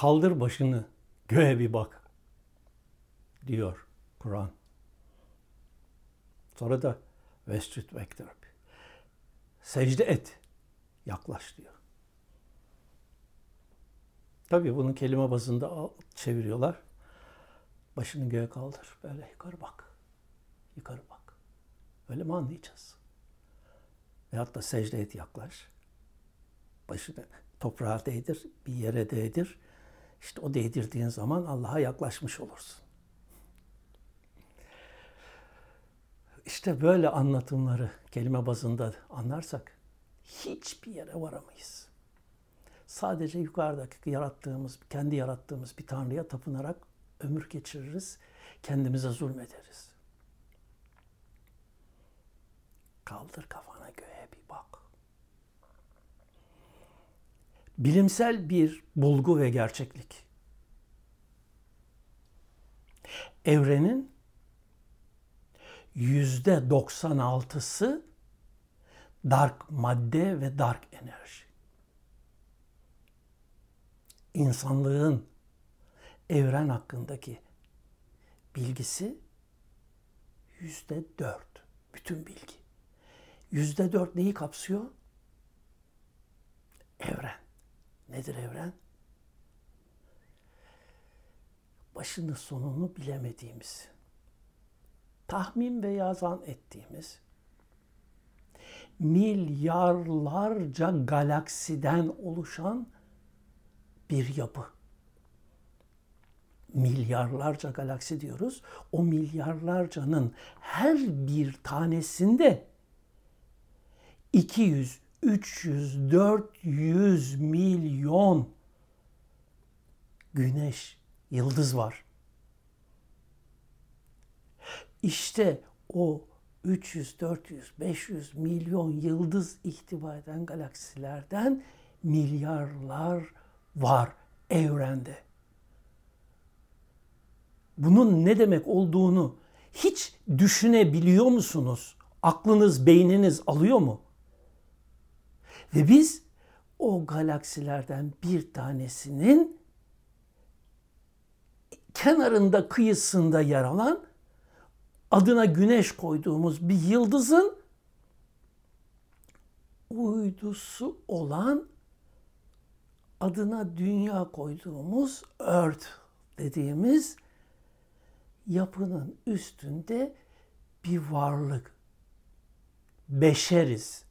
Kaldır başını göğe bir bak diyor Kur'an. Sonra da Vestrit Vektor. Secde et. Yaklaş diyor. Tabii bunu kelime bazında çeviriyorlar. Başını göğe kaldır. Böyle yukarı bak. Yukarı bak. Öyle mi anlayacağız? Veyahut da secde et yaklaş. Başını toprağa değdir, bir yere değdir. İşte o değdirdiğin zaman Allah'a yaklaşmış olursun. İşte böyle anlatımları kelime bazında anlarsak hiçbir yere varamayız. Sadece yukarıdaki yarattığımız, kendi yarattığımız bir Tanrı'ya tapınarak ömür geçiririz, kendimize zulmederiz. Kaldır kafana göğe bir bak. Bilimsel bir bulgu ve gerçeklik. Evrenin yüzde 96'sı dark madde ve dark enerji. İnsanlığın evren hakkındaki bilgisi yüzde dört. Bütün bilgi. Yüzde dört neyi kapsıyor? Evren. Nedir evren? Başını sonunu bilemediğimiz, tahmin veya zan ettiğimiz milyarlarca galaksiden oluşan bir yapı. Milyarlarca galaksi diyoruz. O milyarlarcanın her bir tanesinde 200, 300, 400 milyon güneş, yıldız var. İşte o 300, 400, 500 milyon yıldız ihtiva eden galaksilerden milyarlar var evrende. Bunun ne demek olduğunu hiç düşünebiliyor musunuz? Aklınız, beyniniz alıyor mu? Ve biz o galaksilerden bir tanesinin kenarında, kıyısında yer alan adına güneş koyduğumuz bir yıldızın uydusu olan adına dünya koyduğumuz Earth dediğimiz yapının üstünde bir varlık. Beşeriz.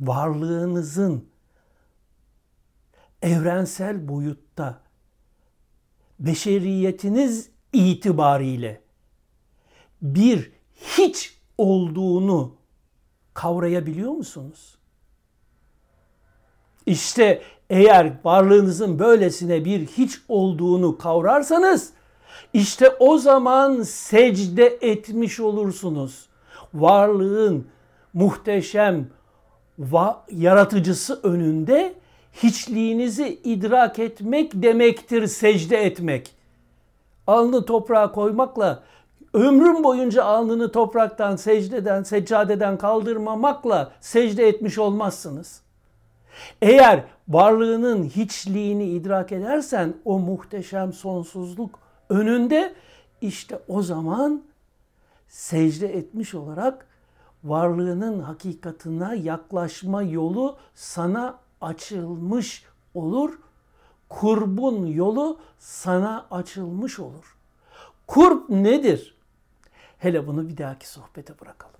Varlığınızın evrensel boyutta beşeriyetiniz itibariyle bir hiç olduğunu kavrayabiliyor musunuz? İşte eğer varlığınızın böylesine bir hiç olduğunu kavrarsanız işte o zaman secde etmiş olursunuz. Varlığın muhteşem yaratıcısı önünde hiçliğinizi idrak etmek demektir secde etmek. Alnı toprağa koymakla ömrüm boyunca alnını topraktan, secdeden, seccadeden kaldırmamakla secde etmiş olmazsınız. Eğer varlığının hiçliğini idrak edersen o muhteşem sonsuzluk önünde işte o zaman secde etmiş olarak varlığının hakikatine yaklaşma yolu sana açılmış olur. Kurbun yolu sana açılmış olur. Kurb nedir? Hele bunu bir dahaki sohbete bırakalım.